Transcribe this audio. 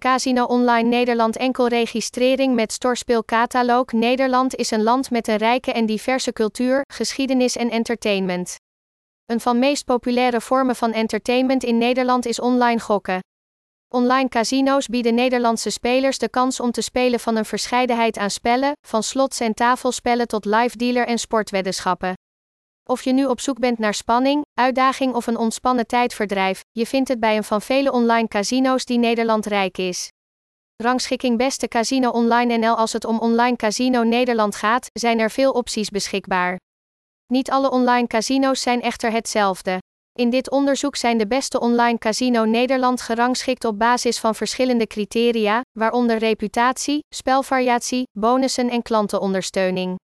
Casino Online Nederland enkel registrering met Storspeelcataloog Nederland is een land met een rijke en diverse cultuur, geschiedenis en entertainment. Een van meest populaire vormen van entertainment in Nederland is online gokken. Online casino's bieden Nederlandse spelers de kans om te spelen van een verscheidenheid aan spellen, van slots en tafelspellen tot live dealer en sportweddenschappen. Of je nu op zoek bent naar spanning, uitdaging of een ontspannen tijdverdrijf, je vindt het bij een van vele online casino's die Nederland rijk is. Rangschikking Beste Casino Online NL Als het om Online Casino Nederland gaat, zijn er veel opties beschikbaar. Niet alle online casino's zijn echter hetzelfde. In dit onderzoek zijn de beste online casino Nederland gerangschikt op basis van verschillende criteria, waaronder reputatie, spelvariatie, bonussen en klantenondersteuning.